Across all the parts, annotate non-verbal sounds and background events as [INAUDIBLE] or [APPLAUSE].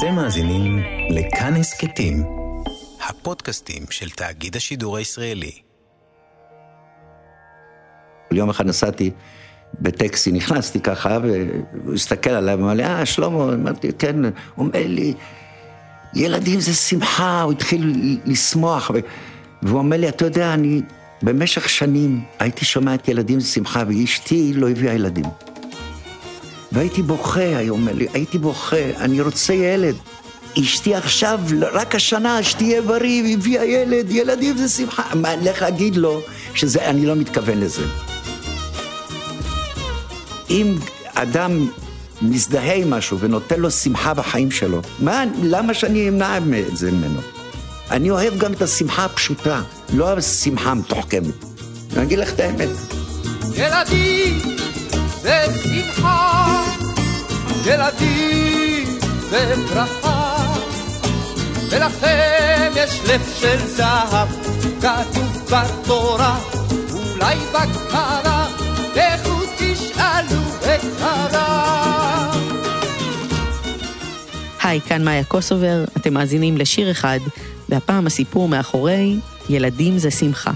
אתם מאזינים לכאן הסכתים, הפודקאסטים של תאגיד השידור הישראלי. יום אחד נסעתי בטקסי, נכנסתי ככה, והוא הסתכל עליי ואמר לי, אה, שלמה, אמרתי, כן, הוא אומר לי, ילדים זה שמחה, הוא התחיל לשמוח, והוא אומר לי, אתה יודע, אני במשך שנים הייתי שומע את ילדים זה שמחה, ואשתי לא הביאה ילדים. והייתי בוכה, היה אומר לי, הייתי בוכה, אני רוצה ילד. אשתי עכשיו, רק השנה, שתהיה בריא, והביאה ילד, ילדים זה שמחה. מה, לך אגיד לו שאני לא מתכוון לזה. אם אדם מזדהה עם משהו ונותן לו שמחה בחיים שלו, מה, למה שאני אמנע את זה ממנו? אני אוהב גם את השמחה הפשוטה, לא השמחה המתוחכמת. אני אגיד לך את האמת. ילדים זה ילדים זה ולכם יש לב של זהב, כתוב בתורה, אולי בקרה, לכו תשאלו את הרב. היי, כאן מאיה קוסובר, אתם מאזינים לשיר אחד, והפעם הסיפור מאחורי ילדים זה שמחה.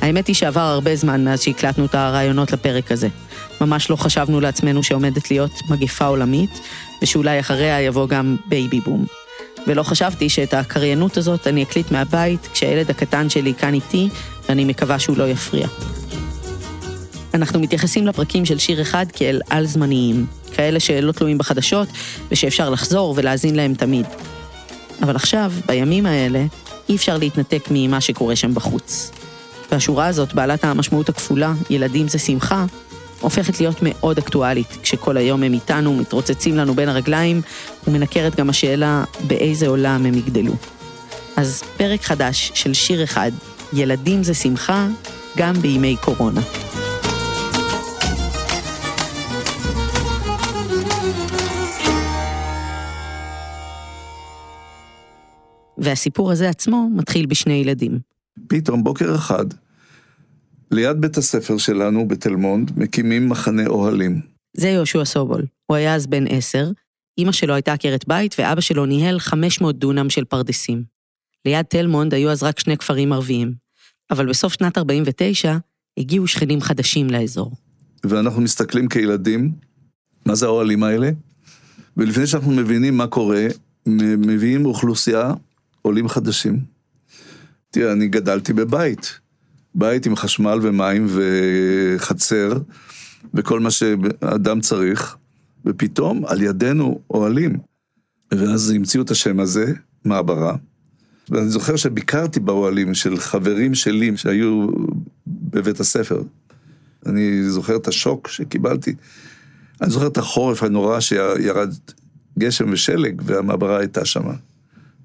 האמת היא שעבר הרבה זמן מאז שהקלטנו את הרעיונות לפרק הזה. ממש לא חשבנו לעצמנו שעומדת להיות מגפה עולמית, ושאולי אחריה יבוא גם baby boom. ולא חשבתי שאת הקריינות הזאת אני אקליט מהבית כשהילד הקטן שלי כאן איתי, ואני מקווה שהוא לא יפריע. אנחנו מתייחסים לפרקים של שיר אחד כאל על-זמניים, כאלה שלא תלויים בחדשות, ושאפשר לחזור ולהאזין להם תמיד. אבל עכשיו, בימים האלה, אי אפשר להתנתק ממה שקורה שם בחוץ. והשורה הזאת, בעלת המשמעות הכפולה, ילדים זה שמחה, הופכת להיות מאוד אקטואלית, כשכל היום הם איתנו, מתרוצצים לנו בין הרגליים, ומנקרת גם השאלה באיזה עולם הם יגדלו. אז פרק חדש של שיר אחד, ילדים זה שמחה, גם בימי קורונה. והסיפור הזה עצמו מתחיל בשני ילדים. פתאום בוקר אחד, ליד בית הספר שלנו בתל מונד, מקימים מחנה אוהלים. זה יהושע סובול. הוא היה אז בן עשר, אימא שלו הייתה עקרת בית ואבא שלו ניהל 500 דונם של פרדסים. ליד תל מונד היו אז רק שני כפרים ערביים, אבל בסוף שנת 49 הגיעו שכנים חדשים לאזור. ואנחנו מסתכלים כילדים, מה זה האוהלים האלה? ולפני שאנחנו מבינים מה קורה, מביאים אוכלוסייה, עולים חדשים. תראה, אני גדלתי בבית. בית עם חשמל ומים וחצר, וכל מה שאדם צריך, ופתאום על ידינו אוהלים. ואז המציאו את השם הזה, מעברה. ואני זוכר שביקרתי באוהלים של חברים שלי שהיו בבית הספר. אני זוכר את השוק שקיבלתי. אני זוכר את החורף הנורא שירד גשם ושלג, והמעברה הייתה שמה.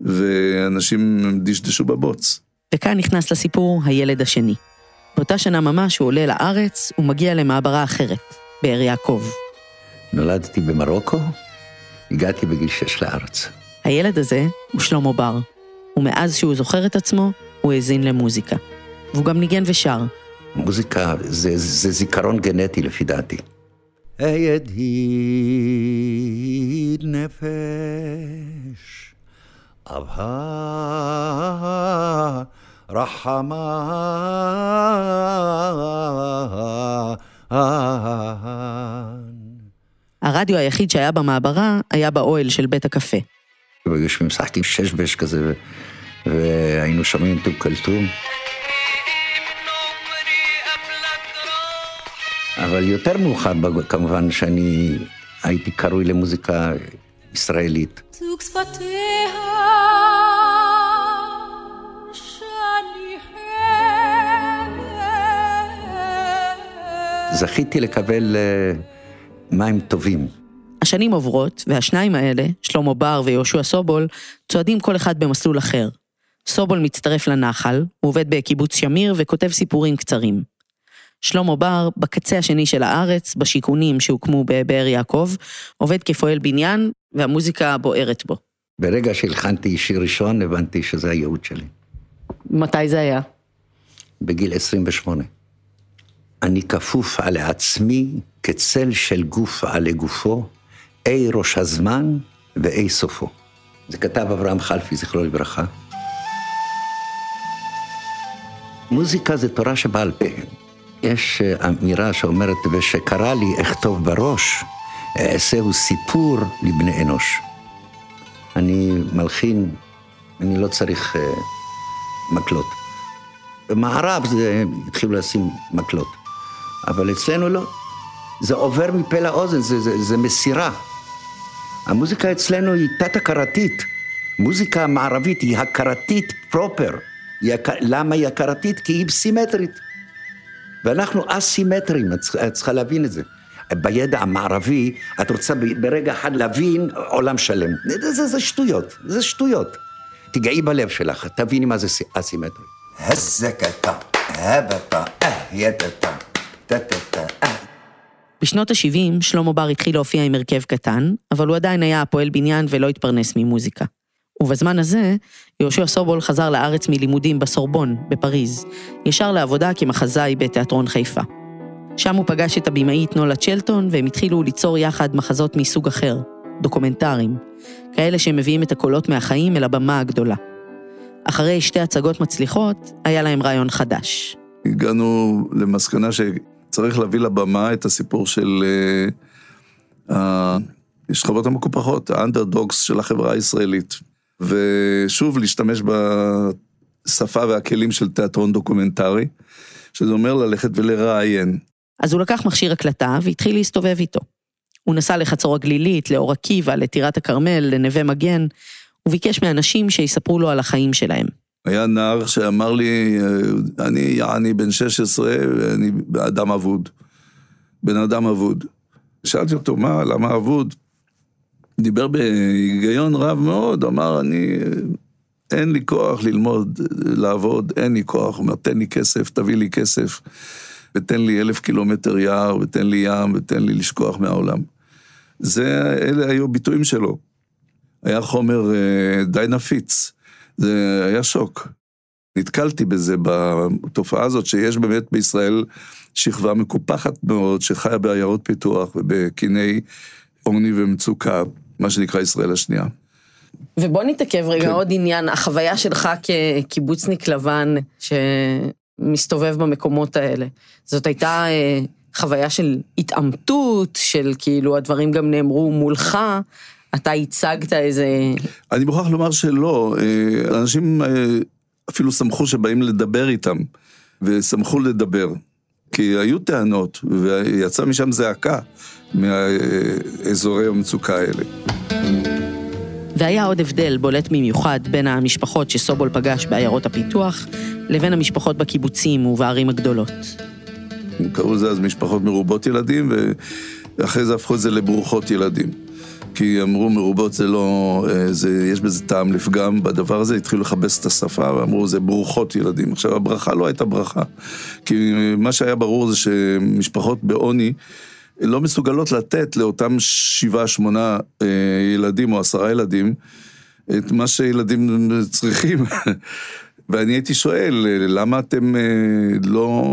ואנשים דשדשו בבוץ. וכאן נכנס לסיפור הילד השני. באותה שנה ממש הוא עולה לארץ ומגיע למעברה אחרת, באר יעקב. נולדתי במרוקו, הגעתי בגיל שש לארץ. הילד הזה הוא שלמה בר, ומאז שהוא זוכר את עצמו, הוא האזין למוזיקה. והוא גם ניגן ושר. מוזיקה זה, זה זיכרון גנטי לפי דעתי. הידיד נפש, אבהה רחמן. הרדיו היחיד שהיה במעברה היה באוהל של בית הקפה. היו משחקים שש בש כזה, והיינו שומעים טוב כלתום. אבל יותר מאוחר כמובן שאני הייתי קרוי למוזיקה ישראלית. זוג שפתיה זכיתי לקבל מים טובים. השנים עוברות, והשניים האלה, שלמה בר ויהושע סובול, צועדים כל אחד במסלול אחר. סובול מצטרף לנחל, הוא עובד בקיבוץ שמיר וכותב סיפורים קצרים. שלמה בר, בקצה השני של הארץ, בשיכונים שהוקמו בבאר יעקב, עובד כפועל בניין, והמוזיקה בוערת בו. ברגע שהלחנתי שיר ראשון, הבנתי שזה הייעוד שלי. מתי זה היה? בגיל 28. אני כפוף על עצמי כצל של גוף על גופו, אי ראש הזמן ואי סופו. זה כתב אברהם חלפי, זכרו לברכה. מוזיקה זה תורה שבעל פה. יש אה, אמירה שאומרת, ושקרה לי אכתוב בראש, אעשהו סיפור לבני אנוש. אני מלחין, אני לא צריך uh, מקלות. במערב זה, התחילו לשים מקלות, אבל אצלנו לא. זה עובר מפה לאוזן, זה, זה, זה מסירה. המוזיקה אצלנו היא תת-הכרתית. מוזיקה מערבית היא הכרתית פרופר. היא, למה היא הכרתית? כי היא סימטרית. ואנחנו אסימטרים, את צריכה להבין את זה. בידע המערבי, את רוצה ברגע אחד להבין עולם שלם. זה, זה, זה שטויות, זה שטויות. תיגעי בלב שלך, תביני מה זה אסימטרי. הזקתה, הבתה, אהייתתה, טטטה, בשנות ה-70 שלמה בר התחיל להופיע עם הרכב קטן, אבל הוא עדיין היה פועל בניין ולא התפרנס ממוזיקה. ובזמן הזה, יהושע סובול חזר לארץ מלימודים בסורבון, בפריז, ישר לעבודה כמחזאי בתיאטרון חיפה. שם הוא פגש את הבמאית נולה צ'לטון, והם התחילו ליצור יחד מחזות מסוג אחר, דוקומנטריים, כאלה שמביאים את הקולות מהחיים אל הבמה הגדולה. אחרי שתי הצגות מצליחות, היה להם רעיון חדש. הגענו למסקנה שצריך להביא לבמה את הסיפור של השכבות המקופחות, ה underdogs של החברה הישראלית. ושוב, להשתמש בשפה והכלים של תיאטרון דוקומנטרי, שזה אומר ללכת ולראיין. אז הוא לקח מכשיר הקלטה והתחיל להסתובב איתו. הוא נסע לחצור הגלילית, לאור עקיבא, לטירת הכרמל, לנווה מגן, וביקש מאנשים שיספרו לו על החיים שלהם. היה נער שאמר לי, אני יעני בן 16, ואני אדם אבוד. בן אדם אבוד. שאלתי אותו, מה, למה אבוד? דיבר בהיגיון רב מאוד, אמר, אני, אין לי כוח ללמוד, לעבוד, אין לי כוח. הוא אומר, תן לי כסף, תביא לי כסף, ותן לי אלף קילומטר יער, ותן לי ים, ותן לי לשכוח מהעולם. זה, אלה היו ביטויים שלו. היה חומר אה, די נפיץ. זה היה שוק. נתקלתי בזה, בתופעה הזאת, שיש באמת בישראל שכבה מקופחת מאוד, שחיה בעיירות פיתוח ובקיני עוני ומצוקה, מה שנקרא ישראל השנייה. ובוא נתעכב רגע כן. עוד עניין, החוויה שלך כקיבוצניק לבן שמסתובב במקומות האלה. זאת הייתה אה, חוויה של התעמתות, של כאילו הדברים גם נאמרו מולך, אתה הצגת איזה... אני מוכרח לומר שלא, אה, אנשים אה, אפילו שמחו שבאים לדבר איתם, ושמחו לדבר. כי היו טענות, ויצא משם זעקה מהאזורי המצוקה האלה. והיה עוד הבדל בולט במיוחד בין המשפחות שסובול פגש בעיירות הפיתוח, לבין המשפחות בקיבוצים ובערים הגדולות. קראו לזה אז משפחות מרובות ילדים, ואחרי זה הפכו את זה לברוכות ילדים. כי אמרו מרובות זה לא, אה, זה, יש בזה טעם לפגם בדבר הזה, התחילו לכבס את השפה ואמרו זה ברוכות ילדים. עכשיו הברכה לא הייתה ברכה, כי מה שהיה ברור זה שמשפחות בעוני לא מסוגלות לתת לאותם שבעה, שמונה אה, ילדים או עשרה ילדים את מה שילדים צריכים. [LAUGHS] ואני הייתי שואל, למה אתם אה, לא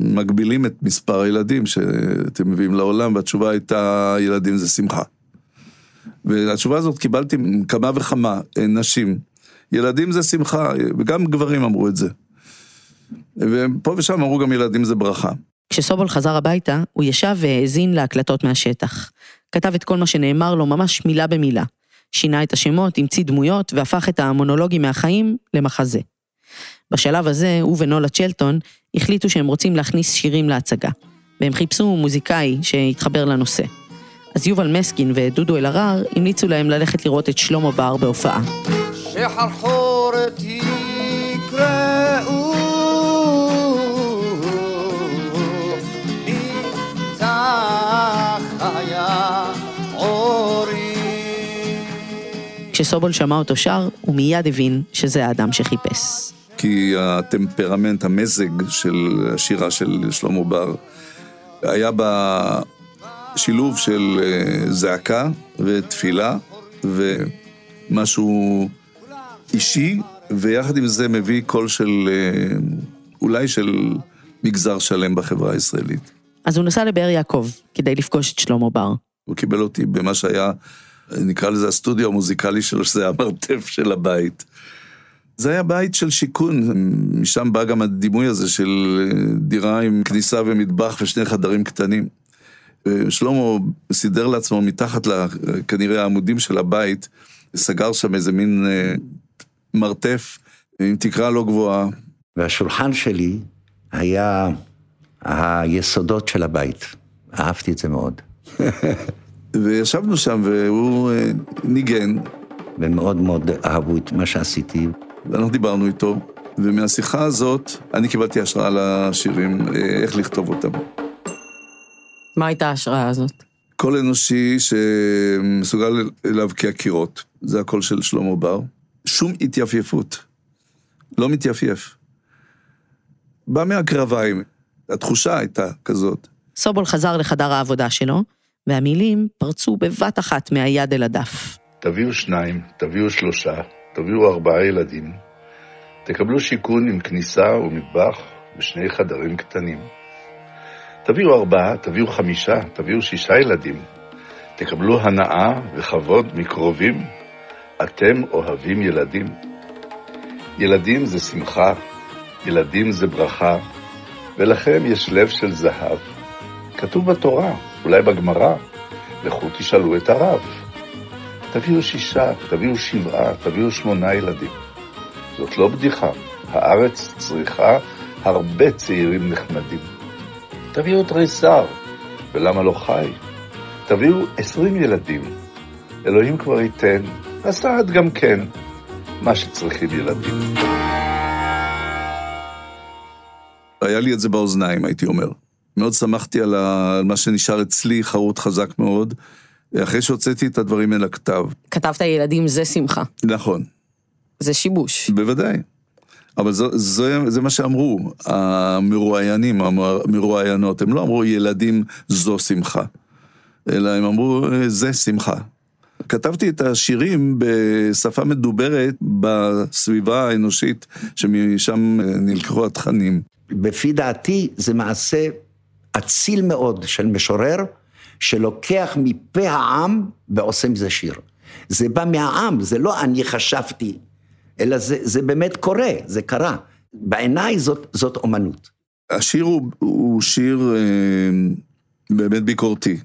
מגבילים את מספר הילדים שאתם מביאים לעולם? והתשובה הייתה, ילדים זה שמחה. והתשובה הזאת קיבלתי כמה וכמה אה, נשים. ילדים זה שמחה, וגם גברים אמרו את זה. ופה ושם אמרו גם ילדים זה ברכה. כשסובול חזר הביתה, הוא ישב והאזין להקלטות מהשטח. כתב את כל מה שנאמר לו ממש מילה במילה. שינה את השמות, המציא דמויות, והפך את המונולוגים מהחיים למחזה. בשלב הזה, הוא ונולה צ'לטון החליטו שהם רוצים להכניס שירים להצגה, והם חיפשו מוזיקאי שיתחבר לנושא. אז יובל מסקין ודודו אלהרר המליצו להם ללכת לראות את שלמה בר בהופעה. שחרחורת יקראו כשסובול שמע אותו שר, הוא מיד הבין שזה האדם שחיפש. כי הטמפרמנט, המזג של השירה של שלמה בר, היה בה שילוב של אה, זעקה ותפילה ומשהו אישי, ויחד עם זה מביא קול של, אה, אולי של מגזר שלם בחברה הישראלית. אז הוא נסע לבאר יעקב כדי לפגוש את שלמה בר. הוא קיבל אותי במה שהיה נקרא לזה הסטודיו המוזיקלי שלו, שזה המרתף של הבית. זה היה בית של שיכון, משם בא גם הדימוי הזה של דירה עם כניסה ומטבח ושני חדרים קטנים. שלמה סידר לעצמו מתחת, לה, כנראה העמודים של הבית, סגר שם איזה מין אה, מרתף עם תקרה לא גבוהה. והשולחן שלי היה היסודות של הבית. אהבתי את זה מאוד. [LAUGHS] וישבנו שם והוא אה, ניגן. ומאוד מאוד אהבו את מה שעשיתי. ואנחנו דיברנו איתו, ומהשיחה הזאת אני קיבלתי השראה לשירים, אה, איך לכתוב אותם. מה הייתה ההשראה הזאת? קול אנושי שמסוגל להבקיע קירות, זה הקול של שלמה בר. שום התייפייפות, לא מתייפייף. בא מהקרביים, התחושה הייתה כזאת. סובול חזר לחדר העבודה שלו, והמילים פרצו בבת אחת מהיד אל הדף. תביאו שניים, תביאו שלושה, תביאו ארבעה ילדים. תקבלו שיכון עם כניסה ומטבח ושני חדרים קטנים. תביאו ארבעה, תביאו חמישה, תביאו שישה ילדים. תקבלו הנאה וכבוד מקרובים. אתם אוהבים ילדים. ילדים זה שמחה, ילדים זה ברכה, ולכם יש לב של זהב. כתוב בתורה, אולי בגמרא, לכו תשאלו את הרב. תביאו שישה, תביאו שבעה, תביאו שמונה ילדים. זאת לא בדיחה, הארץ צריכה הרבה צעירים נחמדים. תביאו תריסר, ולמה לא חי? תביאו עשרים ילדים. אלוהים כבר ייתן, הסעד גם כן, מה שצריכים ילדים. היה לי את זה באוזניים, הייתי אומר. מאוד שמחתי על, ה... על מה שנשאר אצלי, חרוט חזק מאוד, אחרי שהוצאתי את הדברים אל הכתב. כתבת ילדים זה שמחה. נכון, זה שיבוש. בוודאי. אבל זה, זה, זה מה שאמרו המרואיינים, המרואיינות, הם לא אמרו ילדים זו שמחה, אלא הם אמרו זה שמחה. כתבתי את השירים בשפה מדוברת בסביבה האנושית שמשם נלקחו התכנים. לפי דעתי זה מעשה אציל מאוד של משורר, שלוקח מפה העם ועושה מזה שיר. זה בא מהעם, זה לא אני חשבתי, אלא זה, זה באמת קורה, זה קרה. בעיניי זאת, זאת אומנות. השיר הוא, הוא שיר אה, באמת ביקורתי.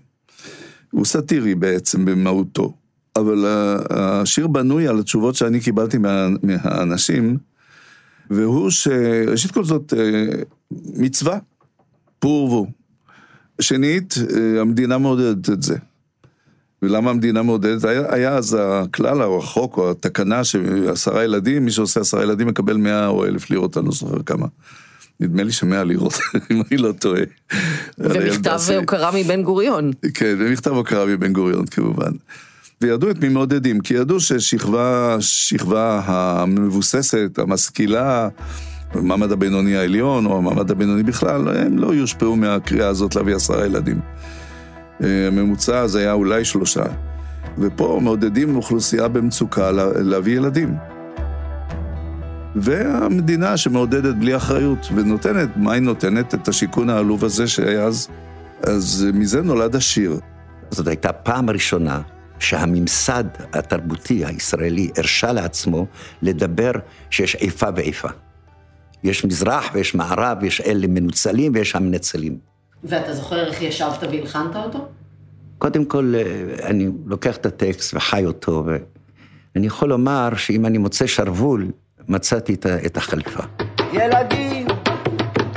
הוא סאטירי בעצם במהותו, אבל השיר בנוי על התשובות שאני קיבלתי מה, מהאנשים, והוא שראשית כל זאת אה, מצווה, פור ורבו. שנית, אה, המדינה מעודדת את זה. ולמה המדינה מעודדת? היה, היה אז הכלל או החוק או התקנה שעשרה ילדים, מי שעושה עשרה ילדים מקבל מאה או אלף לירות, אני לא זוכר כמה. נדמה לי שמאה לירות, [LAUGHS] אם אני לא טועה. ומכתב הוקרה מבן גוריון. כן, ומכתב הוקרה מבן גוריון כמובן. וידעו את מי מעודדים, כי ידעו ששכבה, שכבה המבוססת, המשכילה, המעמד הבינוני העליון, או המעמד הבינוני בכלל, הם לא יושפעו מהקריאה הזאת להביא עשרה ילדים. הממוצע אז היה אולי שלושה. ופה מעודדים אוכלוסייה במצוקה להביא ילדים. והמדינה שמעודדת בלי אחריות, ונותנת, מה היא נותנת? את השיכון העלוב הזה שהיה אז. אז מזה נולד השיר. זאת הייתה פעם ראשונה שהממסד התרבותי הישראלי הרשה לעצמו לדבר שיש איפה ואיפה. יש מזרח ויש מערב, יש אלה מנוצלים ויש המנצלים. ואתה זוכר איך ישבת והלחנת אותו? קודם כל, אני לוקח את הטקסט וחי אותו, ואני יכול לומר שאם אני מוצא שרוול, מצאתי את החליפה. ילדים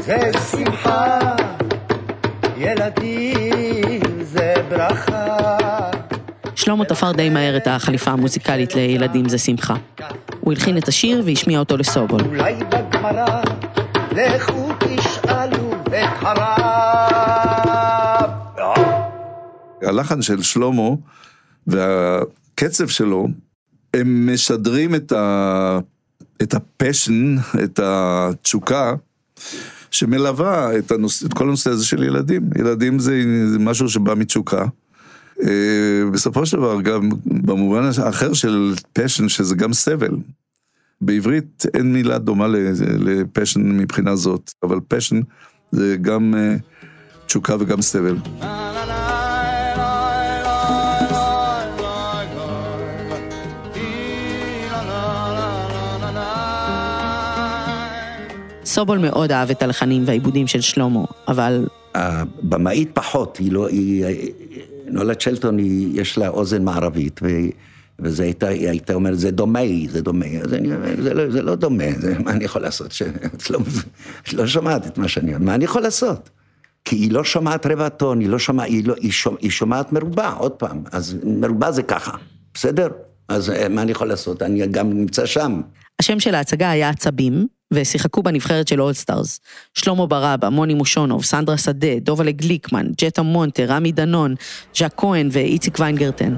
זה שמחה, ילדים זה ברכה. שלמה תפר די מהר את החליפה המוזיקלית לילדים זה שמחה. הוא הלחין את השיר והשמיע אותו לסובול. אולי בגמרא, לכו תשאלו את הרב. הלחן של שלמה והקצב שלו, הם משדרים את, ה... את הפשן, את התשוקה, שמלווה את, הנוס... את כל הנושא הזה של ילדים. ילדים זה, זה משהו שבא מתשוקה. אה, בסופו של דבר, גם במובן האחר של פשן, שזה גם סבל. בעברית אין מילה דומה לפשן מבחינה זאת, אבל פשן זה גם אה, תשוקה וגם סבל. סובול מאוד אהב את הלחנים והעיבודים של שלמה, אבל... הבמאית פחות, היא לא... היא... נולד שלטון, היא, יש לה אוזן מערבית, וזה הייתה, היא הייתה אומרת, זה דומה, זה דומה, אז אני אומר, זה לא, זה לא דומה, זה, מה אני יכול לעשות? את לא, לא שומעת את מה שאני אומר, מה אני יכול לעשות? כי היא לא שומעת רבע טון, היא לא שומעת, היא, לא, היא, שומע, היא שומעת מרובע, עוד פעם, אז מרובע זה ככה, בסדר? אז אה, מה אני יכול לעשות? אני גם נמצא שם. השם של ההצגה היה עצבים, ושיחקו בנבחרת של all-stars. שלמה ברבא, מוני מושונוב, סנדרה שדה, דובל'ה גליקמן, ג'יטה מונטה, רמי דנון, ז'ק כהן ואיציק ויינגרטן.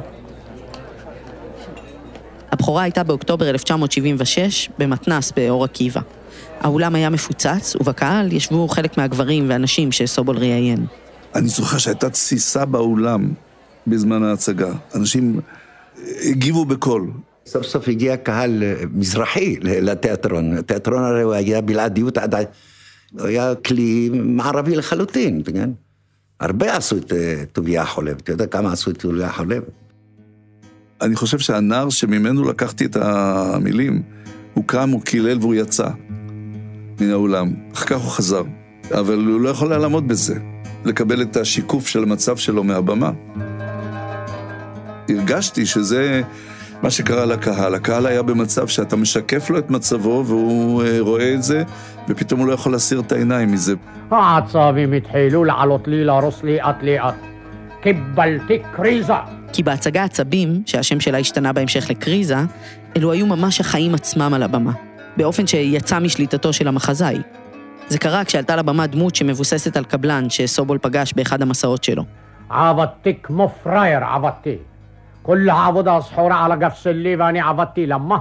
הבכורה הייתה באוקטובר 1976 במתנ"ס באור עקיבא. האולם היה מפוצץ, ובקהל ישבו חלק מהגברים והנשים שסובול ראיין. אני זוכר שהייתה תסיסה באולם בזמן ההצגה. אנשים הגיבו בקול. סוף סוף הגיע קהל אה, מזרחי לתיאטרון. התיאטרון הרי הוא היה בלעדיות עד... הוא היה כלי מערבי לחלוטין, כן? הרבה עשו את אה, טוביה חולב. אתה יודע כמה עשו את טוביה חולב? אני חושב שהנער שממנו לקחתי את המילים, הוא קם, הוא קילל והוא יצא מן האולם. אחר כך הוא חזר. אבל הוא לא יכול היה לעמוד בזה, לקבל את השיקוף של המצב שלו מהבמה. הרגשתי שזה מה שקרה לקהל. הקהל היה במצב שאתה משקף לו את מצבו והוא אה, רואה את זה, ופתאום הוא לא יכול להסיר את העיניים מזה. העצבים התחילו לעלות לי, להרוס לי לאט לאט. קיבלתי קריזה. כי בהצגה עצבים, שהשם שלה השתנה בהמשך לקריזה, אלו היו ממש החיים עצמם על הבמה, באופן שיצא משליטתו של המחזאי. זה קרה כשעלתה לבמה דמות שמבוססת על קבלן שסובול פגש באחד המסעות שלו. עבדתי כמו פראייר, עבדתי. כל העבודה השחורה על הגב שלי ואני עבדתי. למה?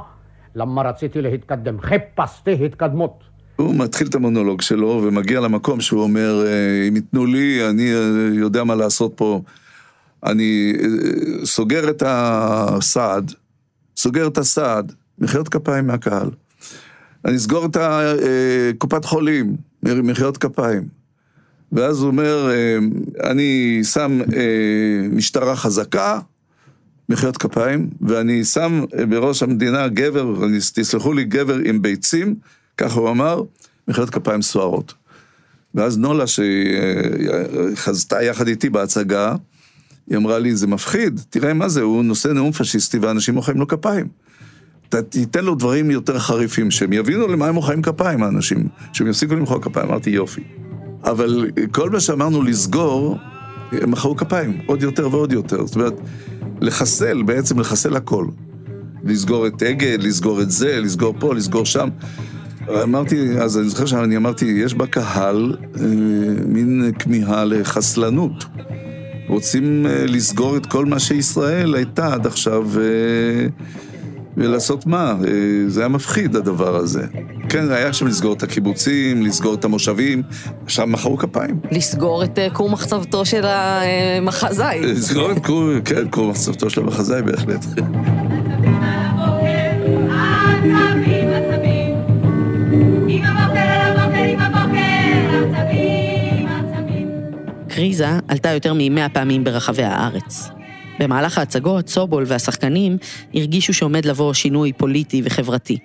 למה רציתי להתקדם. חיפשתי התקדמות. הוא מתחיל את המונולוג שלו ומגיע למקום שהוא אומר, אה, אם ייתנו לי, אני אה, יודע מה לעשות פה. אני אה, סוגר את הסעד, סוגר את הסעד, מחיאות כפיים מהקהל. אני אסגור את קופת חולים, מחיאות כפיים. ואז הוא אומר, אני שם משטרה חזקה, מחיאות כפיים, ואני שם בראש המדינה גבר, תסלחו לי, גבר עם ביצים, ככה הוא אמר, מחיאות כפיים סוערות. ואז נולה, שחזתה יחד איתי בהצגה, היא אמרה לי, זה מפחיד, תראה מה זה, הוא נושא נאום פשיסטי ואנשים מוחאים לו כפיים. תיתן לו דברים יותר חריפים, שהם יבינו למה הם מוחאים כפיים, האנשים, שהם יפסיקו למחוא כפיים, אמרתי יופי. אבל כל מה שאמרנו לסגור, הם מחאו כפיים, עוד יותר ועוד יותר. זאת אומרת, לחסל, בעצם לחסל הכל. לסגור את אגד, לסגור את זה, לסגור פה, לסגור שם. אמרתי, אז אני זוכר שאני אמרתי, יש בקהל אה, מין כמיהה לחסלנות. רוצים אה, לסגור את כל מה שישראל הייתה עד עכשיו, אה, ולעשות מה? אה, זה היה מפחיד הדבר הזה. כן, היה עכשיו לסגור את הקיבוצים, לסגור את המושבים, עכשיו מחאו כפיים. לסגור את אה, כור מחצבתו של המחזאי. לסגור את כור, כן, כור מחצבתו של המחזאי בהחלט. קריזה עלתה יותר מ-100 פעמים ברחבי הארץ. במהלך ההצגות, סובול והשחקנים הרגישו שעומד לבוא שינוי פוליטי וחברתי.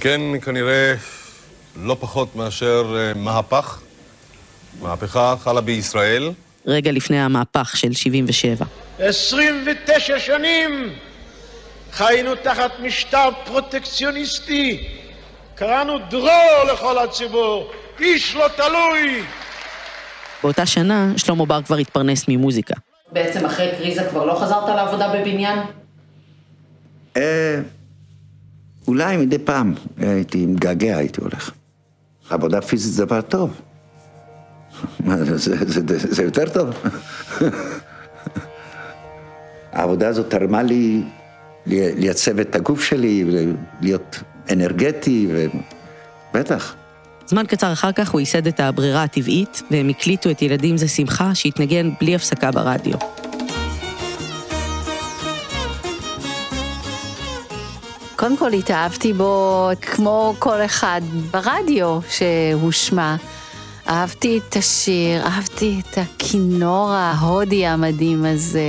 כן, כנראה לא פחות מאשר אה, מהפך. מהפכה חלה בישראל. רגע לפני המהפך של 77. 29 שנים חיינו תחת משטר פרוטקציוניסטי. קראנו דרור לכל הציבור, איש לא תלוי. באותה שנה, שלמה בר כבר התפרנס ממוזיקה. בעצם אחרי קריזה כבר לא חזרת לעבודה בבניין? אה, אולי מדי פעם הייתי מתגעגע, הייתי הולך. עבודה פיזית זה דבר טוב. [LAUGHS] זה, זה, זה, זה יותר טוב. [LAUGHS] העבודה הזאת תרמה לי לייצב את הגוף שלי, להיות אנרגטי, ובטח. זמן קצר אחר כך הוא ייסד את הברירה הטבעית, והם הקליטו את ילדים זה שמחה שהתנגן בלי הפסקה ברדיו. קודם כל התאהבתי בו כמו כל אחד ברדיו שהושמע. אהבתי את השיר, אהבתי את הכינור ההודי המדהים הזה.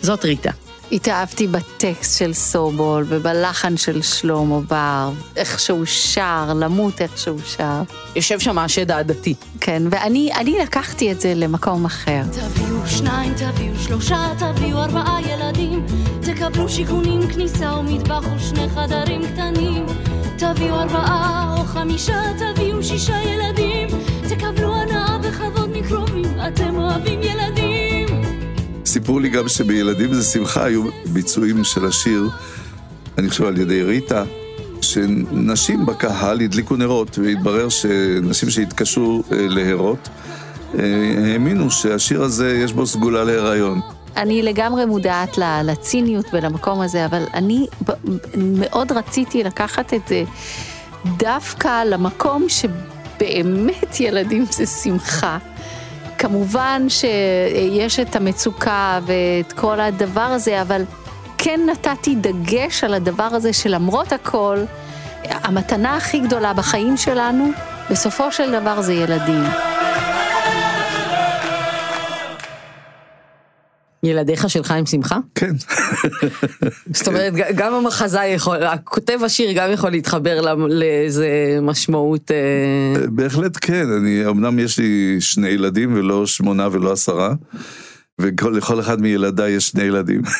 זאת ריטה. התאהבתי בטקסט של סובול ובלחן של שלמה בר, איך שהוא שר, למות איך שהוא שר. יושב שם השד העדתי. כן, ואני אני לקחתי את זה למקום אחר. תביאו שניים, תביאו שלושה, תביאו ארבעה ילדים. תקבלו שיכונים, כניסה ומטבח ושני חדרים קטנים. תביאו ארבעה או חמישה, תביאו שישה ילדים. תקבלו הנאה וכבוד מקרובים, אתם אוהבים ילדים. סיפרו לי גם שבילדים זה שמחה היו ביצועים של השיר, אני חושב על ידי ריטה, שנשים בקהל הדליקו נרות, והתברר שנשים שהתקשו אה, להרות, אה, האמינו שהשיר הזה יש בו סגולה להיריון. אני לגמרי מודעת לציניות ולמקום הזה, אבל אני מאוד רציתי לקחת את זה דווקא למקום שבאמת ילדים זה שמחה. כמובן שיש את המצוקה ואת כל הדבר הזה, אבל כן נתתי דגש על הדבר הזה שלמרות הכל, המתנה הכי גדולה בחיים שלנו, בסופו של דבר זה ילדים. ילדיך שלך עם שמחה? כן. [LAUGHS] זאת אומרת, גם המחזאי יכול, הכותב השיר גם יכול להתחבר לאיזה משמעות... אה, בהחלט כן, אני, אמנם יש לי שני ילדים ולא שמונה ולא עשרה, ולכל אחד מילדיי יש שני ילדים. [LAUGHS]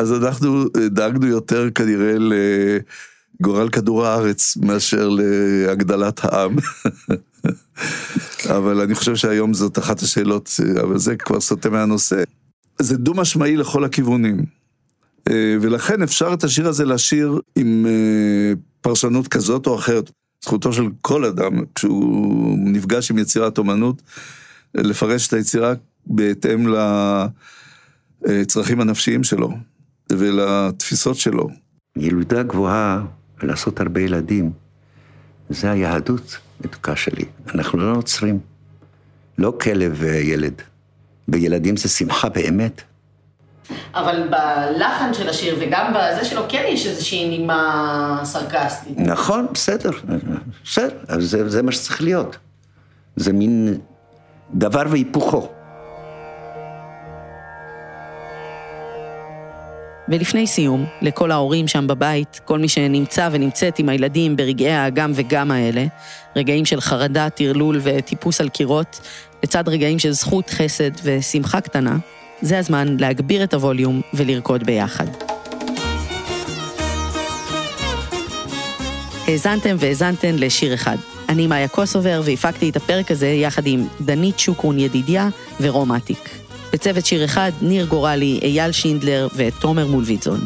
אז אנחנו דאגנו יותר כנראה לגורל כדור הארץ מאשר להגדלת העם. [LAUGHS] אבל אני חושב שהיום זאת אחת השאלות, אבל זה כבר סוטה מהנושא. זה דו-משמעי לכל הכיוונים. אה, ולכן אפשר את השיר הזה לשיר עם אה, פרשנות כזאת או אחרת. זכותו של כל אדם, כשהוא נפגש עם יצירת אומנות, לפרש את היצירה בהתאם לצרכים הנפשיים שלו ולתפיסות שלו. ילודה גבוהה ולעשות הרבה ילדים, זה היהדות מתוקה שלי. אנחנו לא נוצרים. לא כלב וילד. בילדים זה שמחה באמת. אבל בלחן של השיר וגם בזה שלו כן יש איזושהי נימה סרקסטית. נכון, בסדר, בסדר, אז זה, זה מה שצריך להיות. זה מין דבר והיפוכו. ולפני סיום, לכל ההורים שם בבית, כל מי שנמצא ונמצאת עם הילדים ברגעי האגם וגם האלה, רגעים של חרדה, טרלול וטיפוס על קירות, לצד רגעים של זכות, חסד ושמחה קטנה, זה הזמן להגביר את הווליום ולרקוד ביחד. האזנתם והאזנתן לשיר אחד. אני מאיה קוסובר והפקתי את הפרק הזה יחד עם דנית שוקרון ידידיה ורום אטיק. בצוות שיר אחד, ניר גורלי, אייל שינדלר ותומר מולביטזון.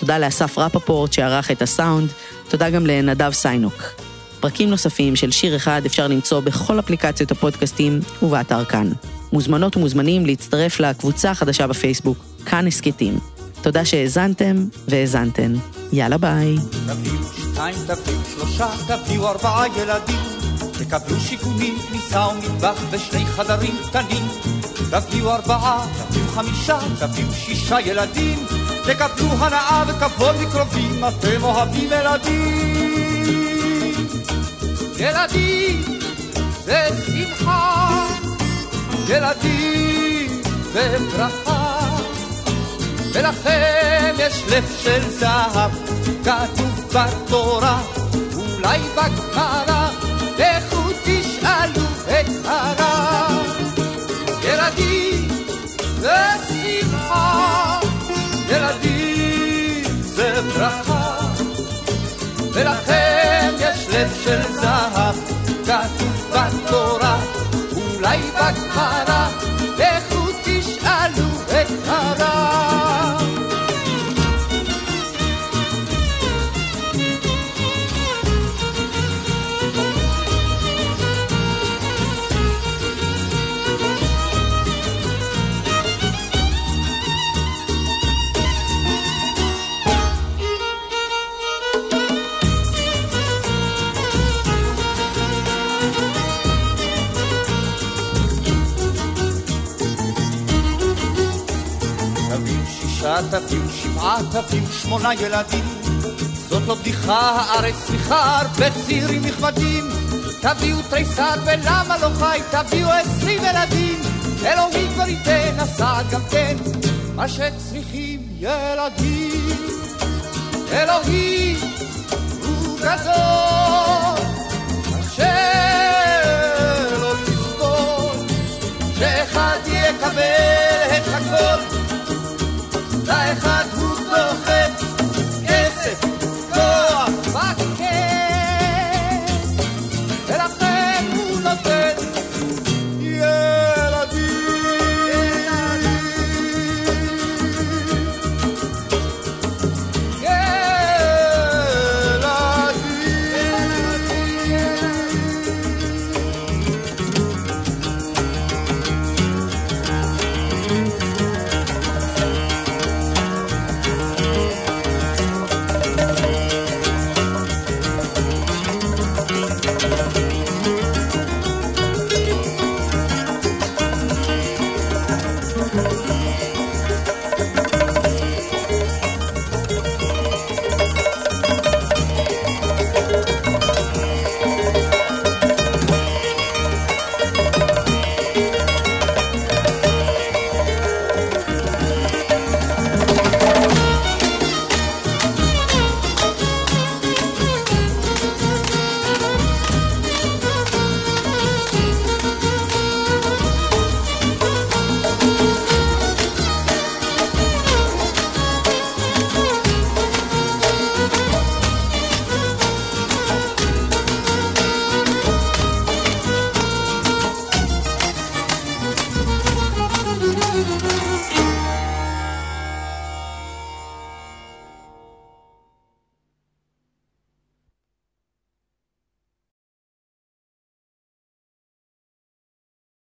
תודה לאסף רפפורט שערך את הסאונד, תודה גם לנדב סיינוק. פרקים נוספים של שיר אחד אפשר למצוא בכל אפליקציות הפודקאסטים ובאתר כאן. מוזמנות ומוזמנים להצטרף לקבוצה החדשה בפייסבוק, כאן הסכתים. תודה שהאזנתם והאזנתן. יאללה ביי. תקבלו שיכונים, כניסה ומטבח ושני חדרים קטנים. תביאו ארבעה, תביאו חמישה, תביאו שישה ילדים. תקבלו הנאה וכבוד מקרובים, אתם אוהבים ילדים. ילדים זה שמחה, ילדים זה ברכה. ולכם יש לב של זהב, כתוב בתורה, אולי בגמרא, לכו של זהב, כתוב אלפים, שבעת אלפים, שמונה ילדים. זאת לא בדיחה, הארץ צריכה הרבה צעירים נכבדים. תביאו תריסר ולמה לא חי, תביאו עשרים ילדים. אלוהים כבר ייתן, הסעד גם כן, מה שצריכים ילדים. אלוהים הוא גדול, אשר לא תזכור, שאחד יקבל את הכל. life.